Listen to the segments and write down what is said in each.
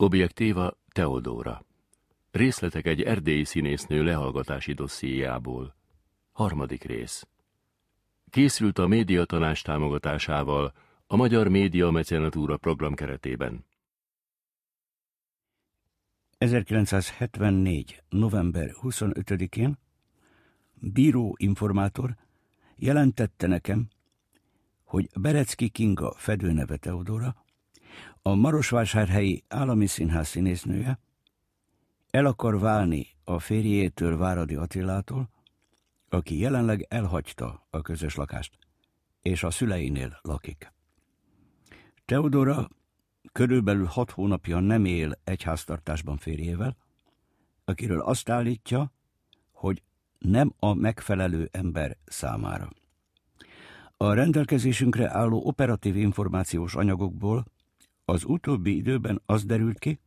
Objektíva Teodóra. Részletek egy erdélyi színésznő lehallgatási dossziéjából. Harmadik rész. Készült a médiatanás támogatásával a Magyar Média Mecenatúra program keretében. 1974. november 25-én bíró informátor jelentette nekem, hogy Berecki Kinga fedőneve Teodora, a Marosvásárhelyi Állami Színház színésznője, el akar válni a férjétől Váradi Attilától, aki jelenleg elhagyta a közös lakást, és a szüleinél lakik. Teodora körülbelül hat hónapja nem él egy háztartásban férjével, akiről azt állítja, hogy nem a megfelelő ember számára. A rendelkezésünkre álló operatív információs anyagokból az utóbbi időben az derült ki,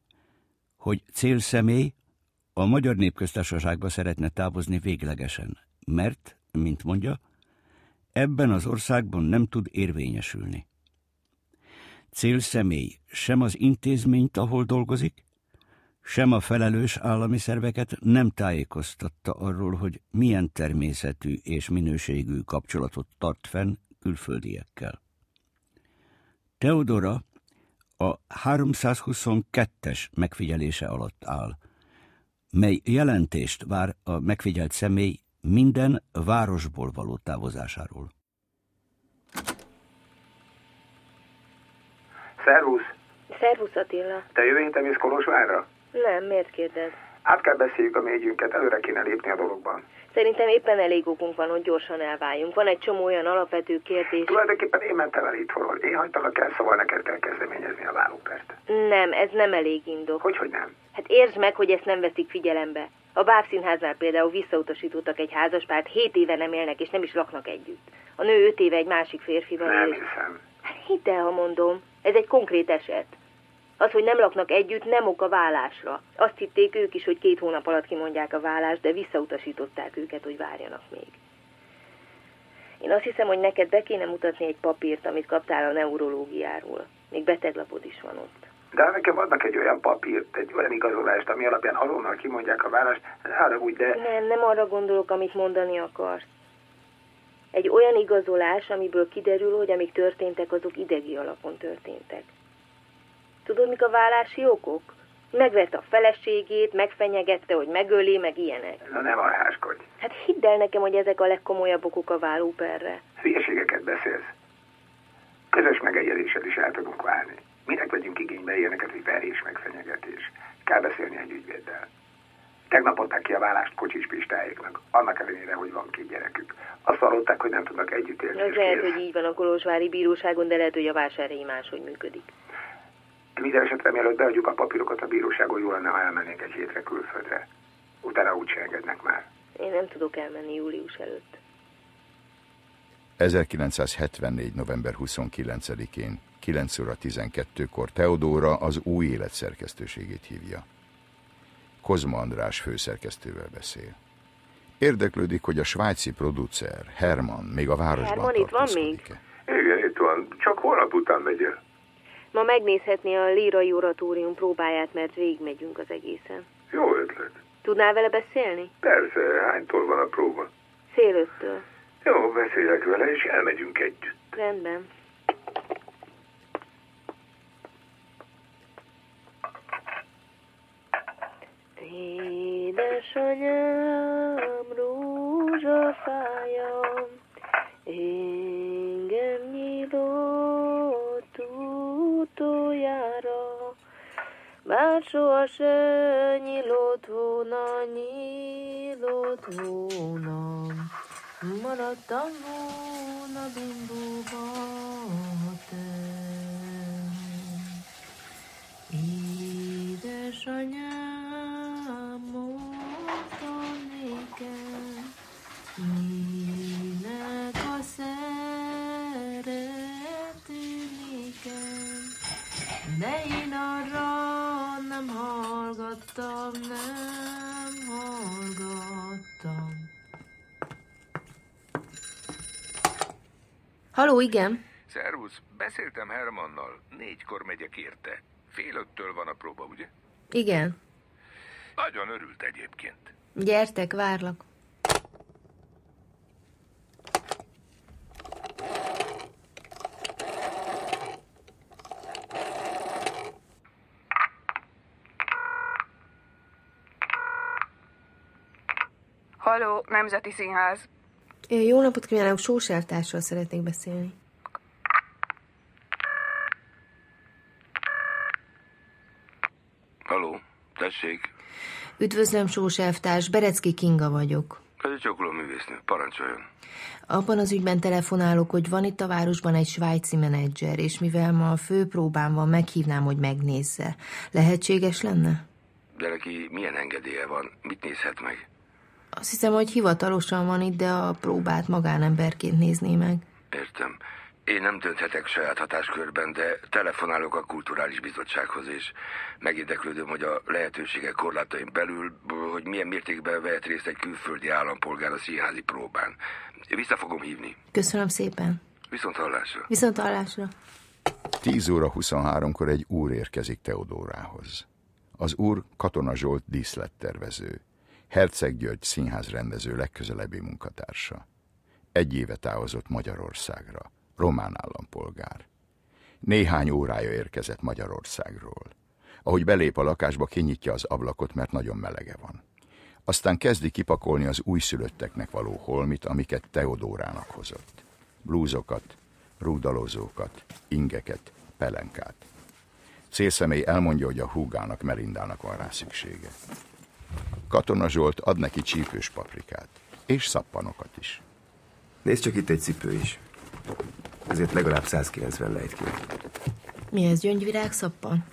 hogy célszemély a Magyar Népköztársaságba szeretne távozni véglegesen, mert, mint mondja, ebben az országban nem tud érvényesülni. Célszemély sem az intézményt, ahol dolgozik, sem a felelős állami szerveket nem tájékoztatta arról, hogy milyen természetű és minőségű kapcsolatot tart fenn külföldiekkel. Teodora a 322-es megfigyelése alatt áll, mely jelentést vár a megfigyelt személy minden városból való távozásáról. Szervusz! Szervusz Attila. Te jövő héten Kolozsvárra? Nem, miért kérdez? Át kell beszéljük a mégyünket, előre kéne lépni a dologban. Szerintem éppen elég okunk van, hogy gyorsan elváljunk. Van egy csomó olyan alapvető kérdés. Tulajdonképpen én mentem el itthonról. Én hagytalak el, szóval neked kell kezdeményezni a vállópert. Nem, ez nem elég indok. Hogy, hogy nem? Hát értsd meg, hogy ezt nem veszik figyelembe. A bábszínháznál például visszautasítottak egy házaspárt, hét éve nem élnek és nem is laknak együtt. A nő öt éve egy másik férfival Nem él. hiszem. Hát hidd el, ha mondom. Ez egy konkrét eset. Az, hogy nem laknak együtt, nem ok a vállásra. Azt hitték ők is, hogy két hónap alatt kimondják a vállást, de visszautasították őket, hogy várjanak még. Én azt hiszem, hogy neked be kéne mutatni egy papírt, amit kaptál a neurológiáról. Még beteglapod is van ott. De nekem adnak egy olyan papírt, egy olyan igazolást, ami alapján azonnal kimondják a vállást, arra úgy, de... Nem, nem arra gondolok, amit mondani akarsz. Egy olyan igazolás, amiből kiderül, hogy amik történtek, azok idegi alapon történtek. Tudod, mik a vállási okok? Megvette a feleségét, megfenyegette, hogy megöli, meg ilyenek. Na nem alháskodj. Hát hidd el nekem, hogy ezek a legkomolyabb okok a vállóperre. Hülyeségeket beszélsz. Közös megegyezéssel is el tudunk válni. Minek vegyünk igénybe ilyeneket, hogy verés megfenyegetés. Kell beszélni egy ügyvéddel. Tegnap adták ki a vállást Kocsis Pistáéknak, annak ellenére, hogy van két gyerekük. Azt hallották, hogy nem tudnak együtt élni. Az lehet, kész. hogy így van a Kolozsvári Bíróságon, de lehet, hogy a vásárhelyi máshogy működik. Minden esetre mielőtt beadjuk a papírokat a bíróságon, jó lenne, ha elmennénk egy hétre külföldre. Utána úgyse engednek már. Én nem tudok elmenni július előtt. 1974. november 29-én 9 óra 12-kor Teodóra az új élet szerkesztőségét hívja. Kozma András főszerkesztővel beszél. Érdeklődik, hogy a svájci producer, Herman, még a városban Herman itt van tartózkodik-e. Igen, itt van. Csak holnap után megy el. Ma megnézhetné a lírai oratórium próbáját, mert végigmegyünk az egészen. Jó ötlet. Tudnál vele beszélni? Persze, hánytól van a próba? Fél öttől. Jó, beszélek vele, és elmegyünk együtt. Rendben. Édesanyám, nyílott volna. Maradtam volna bimbóba te. Édesanyám, mondta nékem, minek a szerető nékem. De én arra nem hallgattam, nem Haló, igen? Szervusz, beszéltem Hermannal, négykor megyek érte. Fél öttől van a próba, ugye? Igen. Nagyon örült egyébként. Gyertek, várlak. Haló, Nemzeti Színház. Jó napot kívánok, Sós elvtársról szeretnék beszélni. Haló, tessék. Üdvözlöm, Sós elvtárs, Berecki Kinga vagyok. Ez egy művésznő, parancsoljon. Abban az ügyben telefonálok, hogy van itt a városban egy svájci menedzser, és mivel ma a főpróbán van, meghívnám, hogy megnézze. Lehetséges lenne? De neki milyen engedélye van? Mit nézhet meg? Azt hiszem, hogy hivatalosan van itt, de a próbát magánemberként nézné meg. Értem. Én nem dönthetek saját hatáskörben, de telefonálok a kulturális bizottsághoz, és megérdeklődöm, hogy a lehetőségek korlátaim belül, hogy milyen mértékben vehet részt egy külföldi állampolgár a színházi próbán. Vissza fogom hívni. Köszönöm szépen. Viszont hallásra. Viszont hallásra. 10 óra 23-kor egy úr érkezik Teodórához. Az úr Katona Zsolt díszlettervező. Herceg György színházrendező legközelebbi munkatársa. Egy éve távozott Magyarországra, román állampolgár. Néhány órája érkezett Magyarországról. Ahogy belép a lakásba, kinyitja az ablakot, mert nagyon melege van. Aztán kezdi kipakolni az újszülötteknek való holmit, amiket Teodórának hozott. Blúzokat, rúdalozókat, ingeket, pelenkát. Célszemély elmondja, hogy a húgának, Melindának van rá szüksége. Katona Zsolt ad neki csípős paprikát, és szappanokat is. Nézd csak itt egy cipő is. Ezért legalább 190 lejt ki. Mi ez, gyöngyvirág szappan?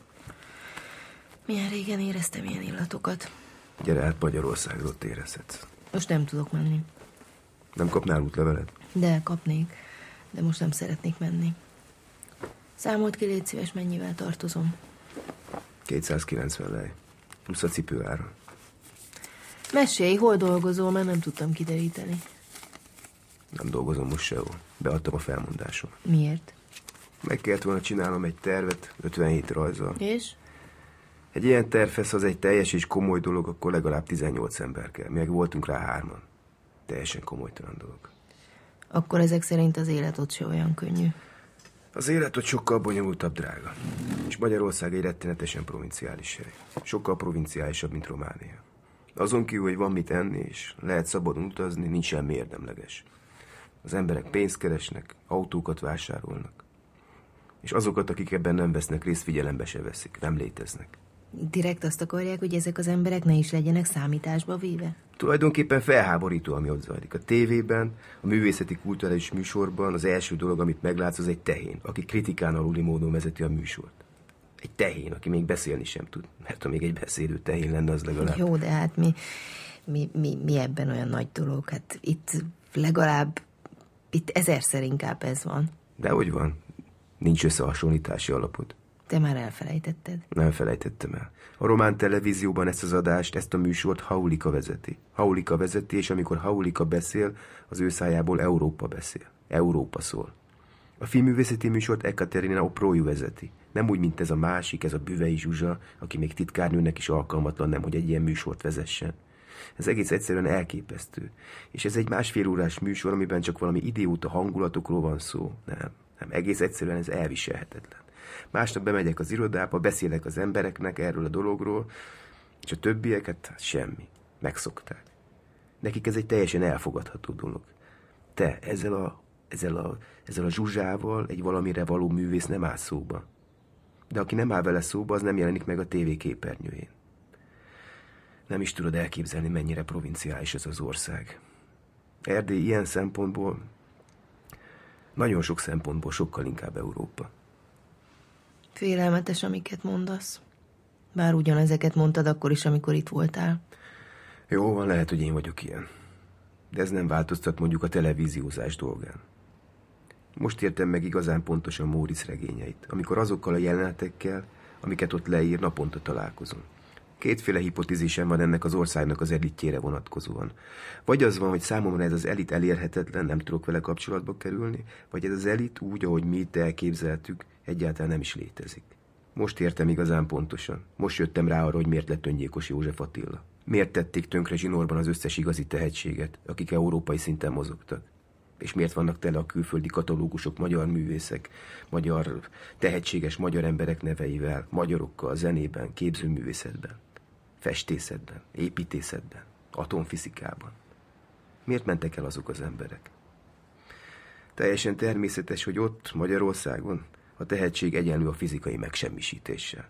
Milyen régen éreztem ilyen illatokat. Gyere át Magyarországról érezhetsz. Most nem tudok menni. Nem kapnál útlevelet? De kapnék, de most nem szeretnék menni. Számolt ki, légy szíves, mennyivel tartozom. 290 lej. Plusz a cipő ára. Mesélj, hol dolgozol, mert nem tudtam kideríteni. Nem dolgozom most sehol. Beadtam a felmondásom. Miért? Meg kellett volna csinálnom egy tervet, 57 rajzal. És? Egy ilyen tervhez, az egy teljes és komoly dolog, akkor legalább 18 ember kell. Meg voltunk rá hárman. Teljesen komolytalan dolog. Akkor ezek szerint az élet ott se olyan könnyű. Az élet ott sokkal bonyolultabb, drága. És Magyarország egy rettenetesen provinciális hely. Sokkal provinciálisabb, mint Románia. Azon kívül, hogy van mit enni, és lehet szabadon utazni, nincs semmi érdemleges. Az emberek pénzt keresnek, autókat vásárolnak. És azokat, akik ebben nem vesznek részt, figyelembe se veszik, nem léteznek. Direkt azt akarják, hogy ezek az emberek ne is legyenek számításba véve? Tulajdonképpen felháborító, ami ott zajlik. A tévében, a művészeti kulturális műsorban az első dolog, amit meglátsz, az egy tehén, aki kritikán aluli módon vezeti a műsort. Egy tehén, aki még beszélni sem tud. Mert ha még egy beszélő tehén lenne, az legalább... Jó, de hát mi, mi, mi, mi ebben olyan nagy dolog? Hát itt legalább, itt ezerszer inkább ez van. De hogy van? Nincs összehasonlítási alapod. Te már elfelejtetted. Nem felejtettem el. A román televízióban ezt az adást, ezt a műsort Haulika vezeti. Haulika vezeti, és amikor Haulika beszél, az ő szájából Európa beszél. Európa szól. A filmművészeti műsort Ekaterina Oproju vezeti. Nem úgy, mint ez a másik, ez a Büvei Zsuzsa, aki még titkárnőnek is alkalmatlan nem, hogy egy ilyen műsort vezessen. Ez egész egyszerűen elképesztő. És ez egy másfél órás műsor, amiben csak valami idióta hangulatokról van szó. Nem, nem, egész egyszerűen ez elviselhetetlen. Másnap bemegyek az irodába, beszélek az embereknek erről a dologról, és a többieket hát semmi. Megszokták. Nekik ez egy teljesen elfogadható dolog. Te ezzel a, ezzel a, ezzel a zsuzsával egy valamire való művész nem áll szóba. De aki nem áll vele szóba, az nem jelenik meg a tévé képernyőjén. Nem is tudod elképzelni, mennyire provinciális ez az ország. Erdély ilyen szempontból, nagyon sok szempontból sokkal inkább Európa. Félelmetes, amiket mondasz. Bár ugyanezeket mondtad akkor is, amikor itt voltál. Jó van, lehet, hogy én vagyok ilyen. De ez nem változtat mondjuk a televíziózás dolgán. Most értem meg igazán pontosan Móricz regényeit, amikor azokkal a jelenetekkel, amiket ott leír, naponta találkozom. Kétféle hipotézisem van ennek az országnak az elitjére vonatkozóan. Vagy az van, hogy számomra ez az elit elérhetetlen, nem tudok vele kapcsolatba kerülni, vagy ez az elit úgy, ahogy mi itt elképzeltük, egyáltalán nem is létezik. Most értem igazán pontosan. Most jöttem rá arra, hogy miért lett öngyilkos József Attila. Miért tették tönkre zsinórban az összes igazi tehetséget, akik európai szinten mozogtak. És miért vannak tele a külföldi katalógusok magyar művészek, magyar tehetséges magyar emberek neveivel, magyarokkal, zenében, képzőművészetben, festészetben, építészetben, atomfizikában. Miért mentek el azok az emberek? Teljesen természetes, hogy ott, Magyarországon, a tehetség egyenlő a fizikai megsemmisítéssel.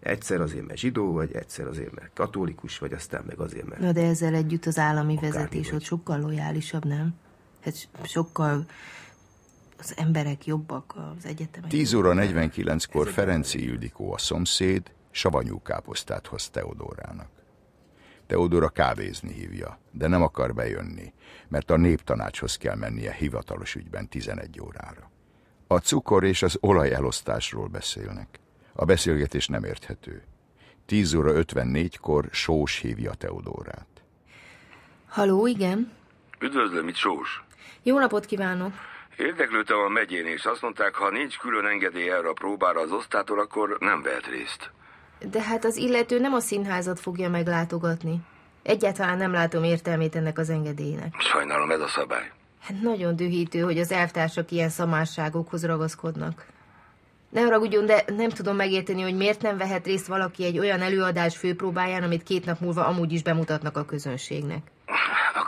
Egyszer azért, mert zsidó vagy, egyszer azért, mert katolikus vagy, aztán meg azért, mert... Na de ezzel együtt az állami vezetés ott sokkal lojálisabb, nem? Hát sokkal az emberek jobbak az egyetemek. 10 óra 49-kor Ferenci Ildikó a szomszéd savanyú káposztát hoz Teodórának. Teodora kávézni hívja, de nem akar bejönni, mert a néptanácshoz kell mennie hivatalos ügyben 11 órára. A cukor és az olaj elosztásról beszélnek. A beszélgetés nem érthető. 10 óra 54-kor Sós hívja Teodórát. Haló, igen? Üdvözlöm, itt Sós. Jó napot kívánok! Érdeklődtem a megyén, és azt mondták, ha nincs külön engedély erre a próbára az osztától, akkor nem vehet részt. De hát az illető nem a színházat fogja meglátogatni. Egyáltalán nem látom értelmét ennek az engedélynek. Sajnálom, ez a szabály. Hát nagyon dühítő, hogy az elvtársak ilyen szamásságokhoz ragaszkodnak. Ne haragudjon, de nem tudom megérteni, hogy miért nem vehet részt valaki egy olyan előadás főpróbáján, amit két nap múlva amúgy is bemutatnak a közönségnek.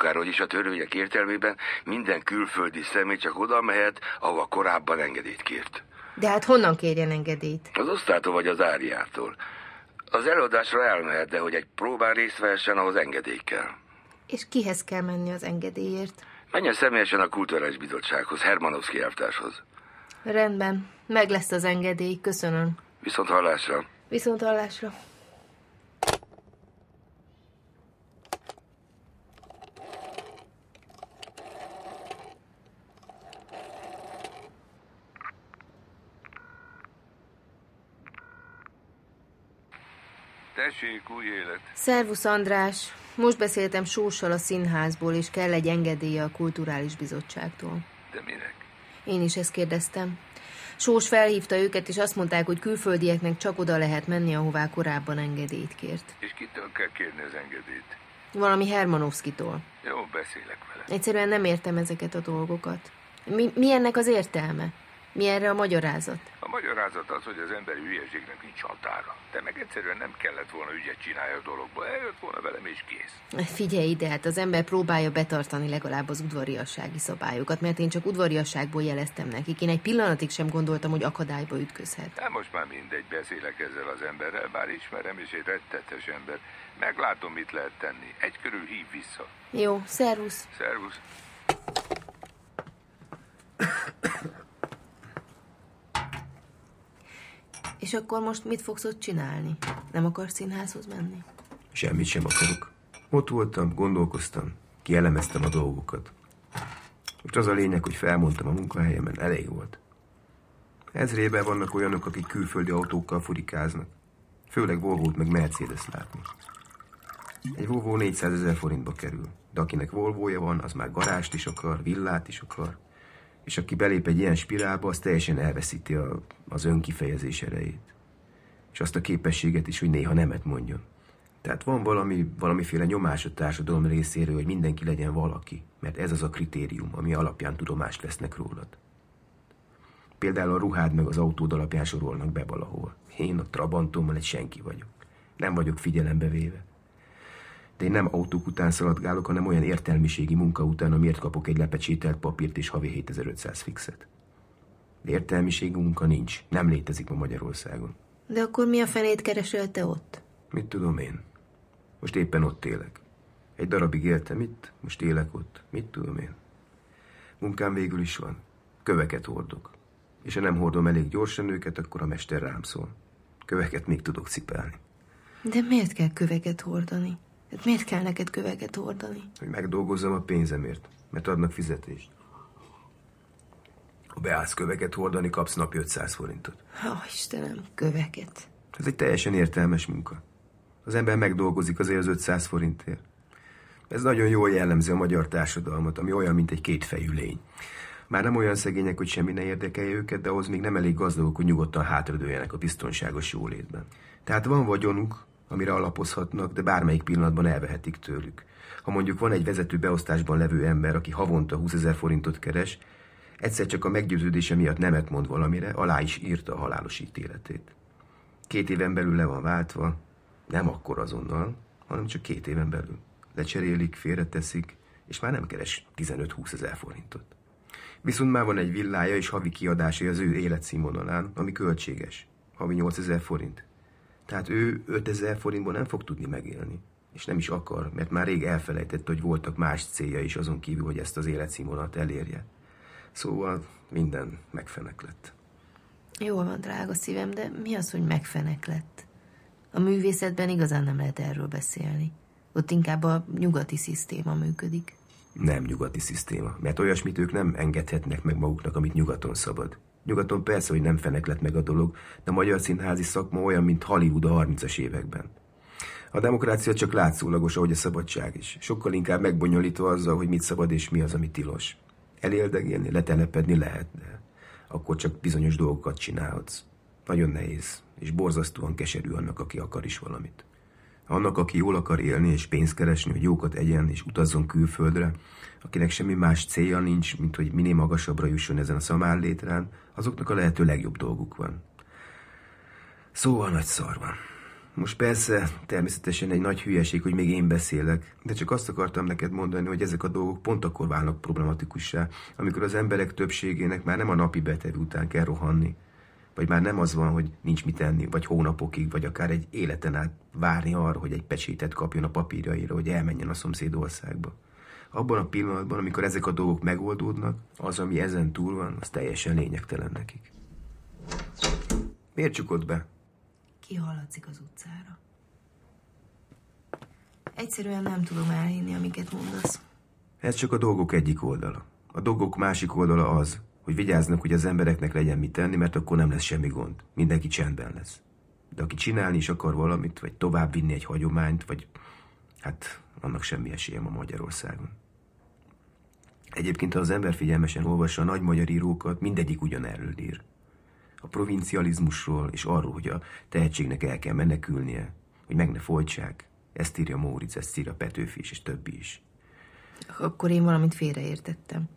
Akárhogy is a törvények értelmében minden külföldi személy csak oda mehet, ahova korábban engedélyt kért. De hát honnan kérjen engedélyt? Az osztától vagy az áriától. Az előadásra elmehet, de hogy egy próbán részt vehessen, ahhoz engedély kell. És kihez kell menni az engedélyért? Menjen személyesen a Kulturális Bizottsághoz, Hermanovszki elvtárshoz. Rendben, meg lesz az engedély, köszönöm. Viszont hallásra. Viszont hallásra. Tessék, új élet. Szervusz, András. Most beszéltem Sóssal a színházból, és kell egy engedélye a Kulturális Bizottságtól. De minek? Én is ezt kérdeztem. Sós felhívta őket, és azt mondták, hogy külföldieknek csak oda lehet menni, ahová korábban engedélyt kért. És kitől kell kérni az engedélyt? Valami Hermanovszkitól. Jó, beszélek vele. Egyszerűen nem értem ezeket a dolgokat. Mi, mi ennek az értelme? Mi erre a magyarázat? A magyarázat az, hogy az emberi hülyeségnek nincs határa. De meg egyszerűen nem kellett volna ügyet csinálni a dologba. Eljött volna velem és kész. Figyelj ide, hát az ember próbálja betartani legalább az udvariassági szabályokat, mert én csak udvariasságból jeleztem nekik. Én egy pillanatig sem gondoltam, hogy akadályba ütközhet. Hát most már mindegy, beszélek ezzel az emberrel, bár ismerem, és egy rettetes ember. Meglátom, mit lehet tenni. Egy körül hív vissza. Jó, szervusz. Szervusz. És akkor most mit fogsz ott csinálni? Nem akarsz színházhoz menni? Semmit sem akarok. Ott voltam, gondolkoztam, kielemeztem a dolgokat. Most az a lényeg, hogy felmondtam a munkahelyemen, elég volt. Ezrében vannak olyanok, akik külföldi autókkal furikáznak. Főleg volvo meg Mercedes látni. Egy Volvo 400 ezer forintba kerül. De akinek Volvoja van, az már garást is akar, villát is akar. És aki belép egy ilyen spirálba, az teljesen elveszíti a, az önkifejezés erejét. És azt a képességet is, hogy néha nemet mondjon. Tehát van valami, valamiféle nyomás a társadalom részéről, hogy mindenki legyen valaki, mert ez az a kritérium, ami alapján tudomást vesznek rólad. Például a ruhád meg az autód alapján sorolnak be valahol. Én a Trabantommal egy senki vagyok. Nem vagyok figyelembe véve. De én nem autók után szaladgálok, hanem olyan értelmiségi munka után, amiért kapok egy lepecsételt papírt és havi 7500 fixet. De értelmiségi munka nincs. Nem létezik ma Magyarországon. De akkor mi a fenét keresel te ott? Mit tudom én? Most éppen ott élek. Egy darabig éltem itt, most élek ott. Mit tudom én? Munkám végül is van. Köveket hordok. És ha nem hordom elég gyorsan őket, akkor a mester rám szól. Köveket még tudok cipelni. De miért kell köveket hordani? Hát miért kell neked köveket hordani? Hogy megdolgozzam a pénzemért, mert adnak fizetést. Ha beállsz köveket hordani, kapsz napi 500 forintot. Ó, Istenem, köveket. Ez egy teljesen értelmes munka. Az ember megdolgozik azért az 500 forintért. Ez nagyon jól jellemzi a magyar társadalmat, ami olyan, mint egy kétfejű lény. Már nem olyan szegények, hogy semmi ne érdekelje őket, de ahhoz még nem elég gazdagok, hogy nyugodtan hátradőljenek a biztonságos jólétben. Tehát van vagyonuk, amire alapozhatnak, de bármelyik pillanatban elvehetik tőlük. Ha mondjuk van egy vezető beosztásban levő ember, aki havonta 20 ezer forintot keres, egyszer csak a meggyőződése miatt nemet mond valamire, alá is írta a halálos ítéletét. Két éven belül le van váltva, nem akkor azonnal, hanem csak két éven belül. Lecserélik, félreteszik, és már nem keres 15-20 ezer forintot. Viszont már van egy villája és havi kiadásai az ő életszínvonalán, ami költséges. Havi 8 ezer forint. Tehát ő 5 ezer forintból nem fog tudni megélni. És nem is akar, mert már rég elfelejtett, hogy voltak más célja is azon kívül, hogy ezt az életszínvonalat elérje. Szóval minden megfenek lett. Jól van, drága szívem, de mi az, hogy megfenek lett? A művészetben igazán nem lehet erről beszélni. Ott inkább a nyugati szisztéma működik. Nem nyugati szisztéma, mert olyasmit ők nem engedhetnek meg maguknak, amit nyugaton szabad. Nyugaton persze, hogy nem fenek lett meg a dolog, de a magyar színházi szakma olyan, mint Hollywood a 30-as években. A demokrácia csak látszólagos, ahogy a szabadság is. Sokkal inkább megbonyolítva azzal, hogy mit szabad és mi az, ami tilos. Eléldegélni, letelepedni lehet, de akkor csak bizonyos dolgokat csinálhatsz. Nagyon nehéz, és borzasztóan keserű annak, aki akar is valamit. Annak, aki jól akar élni és pénzt keresni, hogy jókat egyen és utazzon külföldre, akinek semmi más célja nincs, mint hogy minél magasabbra jusson ezen a szamár létrán, azoknak a lehető legjobb dolguk van. Szóval nagy szar van. Most persze, természetesen egy nagy hülyeség, hogy még én beszélek, de csak azt akartam neked mondani, hogy ezek a dolgok pont akkor válnak problematikussá, amikor az emberek többségének már nem a napi betevő után kell rohanni, vagy már nem az van, hogy nincs mit tenni, vagy hónapokig, vagy akár egy életen át várni arra, hogy egy pecsétet kapjon a papírjaira, hogy elmenjen a szomszéd országba. Abban a pillanatban, amikor ezek a dolgok megoldódnak, az, ami ezen túl van, az teljesen lényegtelen nekik. Miért csukod be? Kihallatszik az utcára. Egyszerűen nem tudom elhinni, amiket mondasz. Ez csak a dolgok egyik oldala. A dolgok másik oldala az, hogy vigyáznak, hogy az embereknek legyen mit tenni, mert akkor nem lesz semmi gond. Mindenki csendben lesz. De aki csinálni is akar valamit, vagy tovább vinni egy hagyományt, vagy hát annak semmi esélye a Magyarországon. Egyébként, ha az ember figyelmesen olvassa a nagy magyar írókat, mindegyik ugyanerről ír. A provincializmusról és arról, hogy a tehetségnek el kell menekülnie, hogy meg ne folytsák. Ezt írja Móricz, ezt írja Petőfi is, és többi is. Akkor én valamit félreértettem.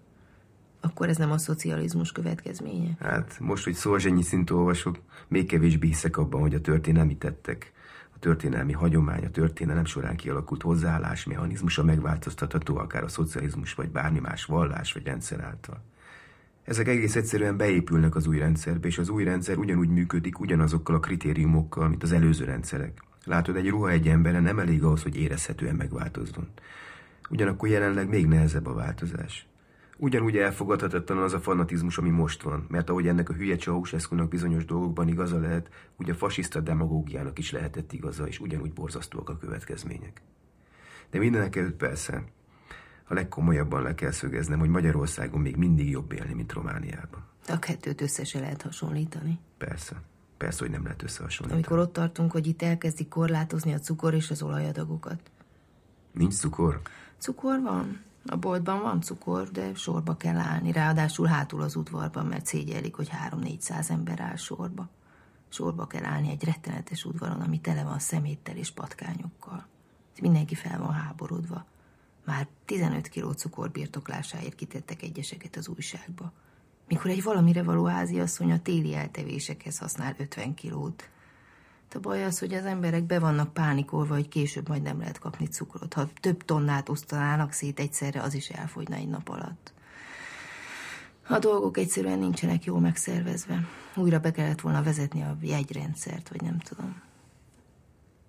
Akkor ez nem a szocializmus következménye? Hát most, hogy Szolzsenyi szint olvasok, még kevésbé hiszek abban, hogy a történelmi tettek, a történelmi hagyomány, a történelem során kialakult hozzáállás mechanizmusa megváltoztatható akár a szocializmus, vagy bármi más vallás vagy rendszer által. Ezek egész egyszerűen beépülnek az új rendszerbe, és az új rendszer ugyanúgy működik ugyanazokkal a kritériumokkal, mint az előző rendszerek. Látod, egy ruha egy emberen nem elég ahhoz, hogy érezhetően megváltozzon. Ugyanakkor jelenleg még nehezebb a változás. Ugyanúgy elfogadhatatlan az a fanatizmus, ami most van, mert ahogy ennek a hülye ceausescu bizonyos dolgokban igaza lehet, úgy a fasiszta demagógiának is lehetett igaza, és ugyanúgy borzasztóak a következmények. De mindenek előtt persze, a legkomolyabban le kell szögeznem, hogy Magyarországon még mindig jobb élni, mint Romániában. A kettőt össze se lehet hasonlítani. Persze. Persze, hogy nem lehet összehasonlítani. Amikor ott tartunk, hogy itt elkezdik korlátozni a cukor és az olajadagokat. Nincs cukor? Cukor van. A boltban van cukor, de sorba kell állni, ráadásul hátul az udvarban, mert szégyelik, hogy három-négyszáz ember áll sorba. Sorba kell állni egy rettenetes udvaron, ami tele van szeméttel és patkányokkal. Mindenki fel van háborodva. Már 15 kiló cukor birtoklásáért kitettek egyeseket az újságba. Mikor egy valamire való háziasszony a téli eltevésekhez használ 50 kilót, a baj az, hogy az emberek be vannak pánikolva, hogy később majd nem lehet kapni cukrot. Ha több tonnát osztanának szét egyszerre, az is elfogyna egy nap alatt. A dolgok egyszerűen nincsenek jól megszervezve. Újra be kellett volna vezetni a jegyrendszert, vagy nem tudom.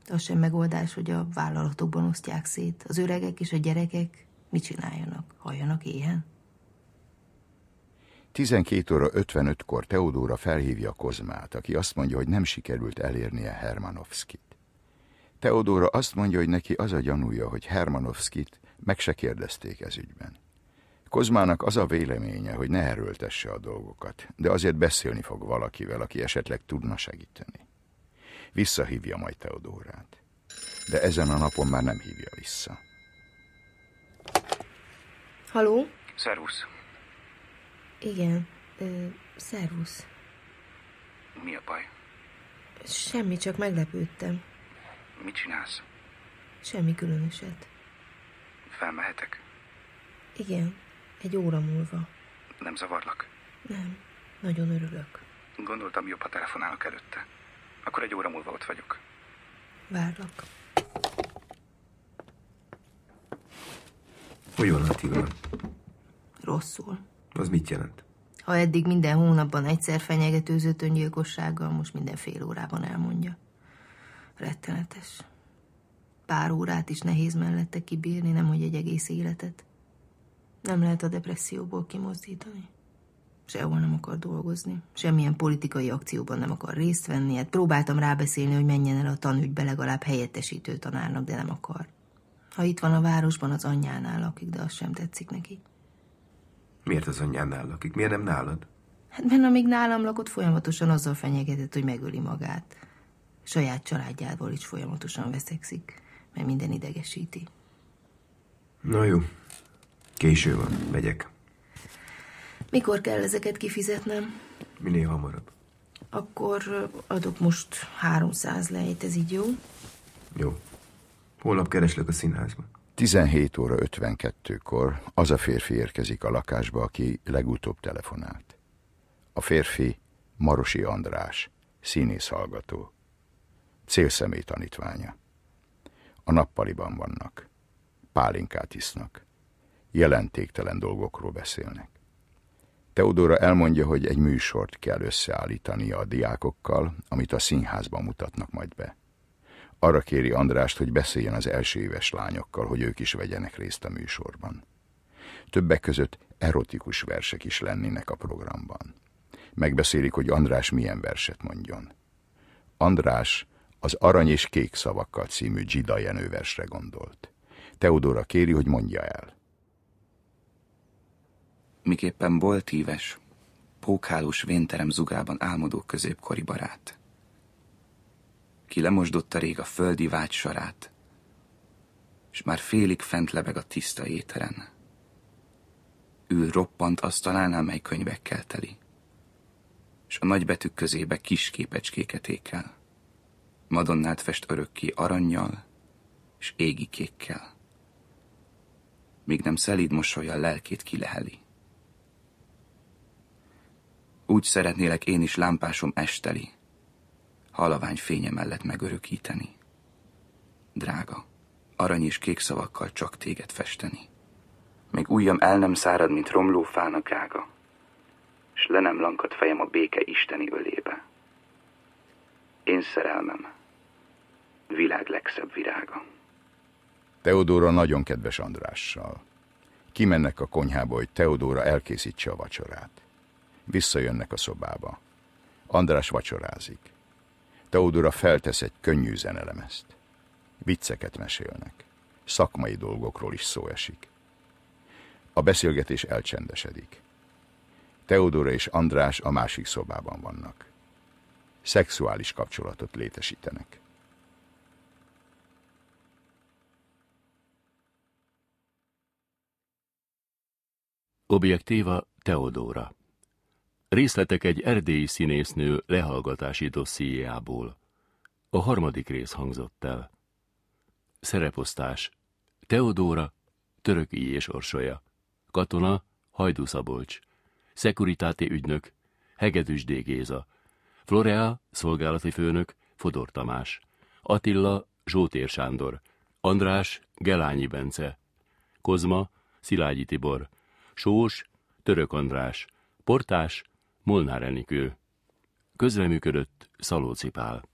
De az sem megoldás, hogy a vállalatokban osztják szét. Az öregek és a gyerekek mit csináljanak? Halljanak éhen? 12 óra 55-kor Teodóra felhívja Kozmát, aki azt mondja, hogy nem sikerült elérnie Hermanovskit. Teodóra azt mondja, hogy neki az a gyanúja, hogy Hermanovskit meg se kérdezték ez ügyben. Kozmának az a véleménye, hogy ne erőltesse a dolgokat, de azért beszélni fog valakivel, aki esetleg tudna segíteni. Visszahívja majd Teodórát. De ezen a napon már nem hívja vissza. Haló? Szervusz. Igen, ö, szervusz. Mi a baj? Semmi, csak meglepődtem. Mit csinálsz? Semmi különöset. Felmehetek? Igen, egy óra múlva. Nem zavarlak? Nem, nagyon örülök. Gondoltam, jobb, ha telefonálok előtte. Akkor egy óra múlva ott vagyok. Várlak. Hogy van Attila? Rosszul. Az mit jelent? Ha eddig minden hónapban egyszer fenyegetőzött öngyilkossággal, most minden fél órában elmondja. Rettenetes. Pár órát is nehéz mellette kibírni, nemhogy egy egész életet. Nem lehet a depresszióból kimozdítani. Sehol nem akar dolgozni. Semmilyen politikai akcióban nem akar részt venni. Hát próbáltam rábeszélni, hogy menjen el a tanügybe legalább helyettesítő tanárnak, de nem akar. Ha itt van a városban, az anyjánál lakik, de az sem tetszik neki. Miért az anyjánál lakik? Miért nem nálad? Hát mert amíg nálam lakott, folyamatosan azzal fenyegetett, hogy megöli magát. Saját családjával is folyamatosan veszekszik, mert minden idegesíti. Na jó. Késő van. Megyek. Mikor kell ezeket kifizetnem? Minél hamarabb. Akkor adok most 300 lejt, ez így jó? Jó. Holnap kereslek a színházban. 17 óra 52-kor az a férfi érkezik a lakásba, aki legutóbb telefonált. A férfi Marosi András, színész hallgató. Célszemély tanítványa. A nappaliban vannak. Pálinkát isznak. Jelentéktelen dolgokról beszélnek. Teodora elmondja, hogy egy műsort kell összeállítania a diákokkal, amit a színházban mutatnak majd be. Arra kéri Andrást, hogy beszéljen az első éves lányokkal, hogy ők is vegyenek részt a műsorban. Többek között erotikus versek is lennének a programban. Megbeszélik, hogy András milyen verset mondjon. András az Arany és Kék szavakkal című Gida Jenő versre gondolt. Teodora kéri, hogy mondja el. Miképpen boltíves, pókhálós vénterem zugában álmodó középkori barát. Ki lemosdotta rég a földi vágy sarát, és már félig fent lebeg a tiszta éteren. Ül roppant asztalánál, mely könyvekkel teli, és a nagybetűk közébe kis képecskéket ékel. Madonnát fest örökké arannyal és égi kékkel. Míg nem szelíd mosolya lelkét kileheli. Úgy szeretnélek én is lámpásom esteli, halavány fénye mellett megörökíteni. Drága, arany és kék szavakkal csak téged festeni. Még ujjam el nem szárad, mint romló fának ága, s le nem lankad fejem a béke isteni ölébe. Én szerelmem, világ legszebb virága. Teodóra nagyon kedves Andrással. Kimennek a konyhába, hogy Teodóra elkészítse a vacsorát. Visszajönnek a szobába. András vacsorázik. Teodóra feltesz egy könnyű zenelemezt. Vicceket mesélnek. Szakmai dolgokról is szó esik. A beszélgetés elcsendesedik. Teodóra és András a másik szobában vannak. Szexuális kapcsolatot létesítenek. Objektíva Teodóra. Részletek egy erdélyi színésznő lehallgatási dossziéjából. A harmadik rész hangzott el. Szereposztás. Teodóra, töröki és orsolya. Katona, Hajdú Szabolcs. Szekuritáti ügynök, Hegedűs D. Géza. Florea, szolgálati főnök, Fodor Tamás. Attila, Zsótér Sándor. András, Gelányi Bence. Kozma, Szilágyi Tibor. Sós, Török András. Portás, Molnár Enikő. Közreműködött Szalóci Pál.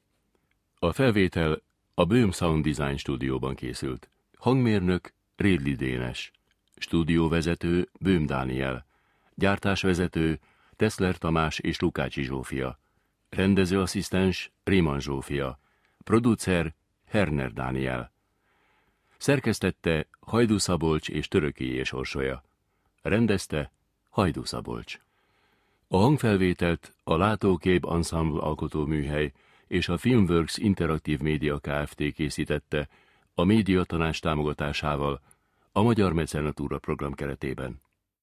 A felvétel a Böhm Sound Design stúdióban készült. Hangmérnök Rédli Dénes. Stúdióvezető Böhm Dániel. Gyártásvezető Teszler Tamás és Lukácsi Zsófia. Rendezőasszisztens Réman Zsófia. Producer Herner Dániel. Szerkesztette Hajdú Szabolcs és Töröki és Orsolya. Rendezte Hajdú Szabolcs. A hangfelvételt a Látókép Ensemble alkotóműhely és a Filmworks Interaktív Média Kft. készítette a médiatanás támogatásával a Magyar Mecenatúra program keretében.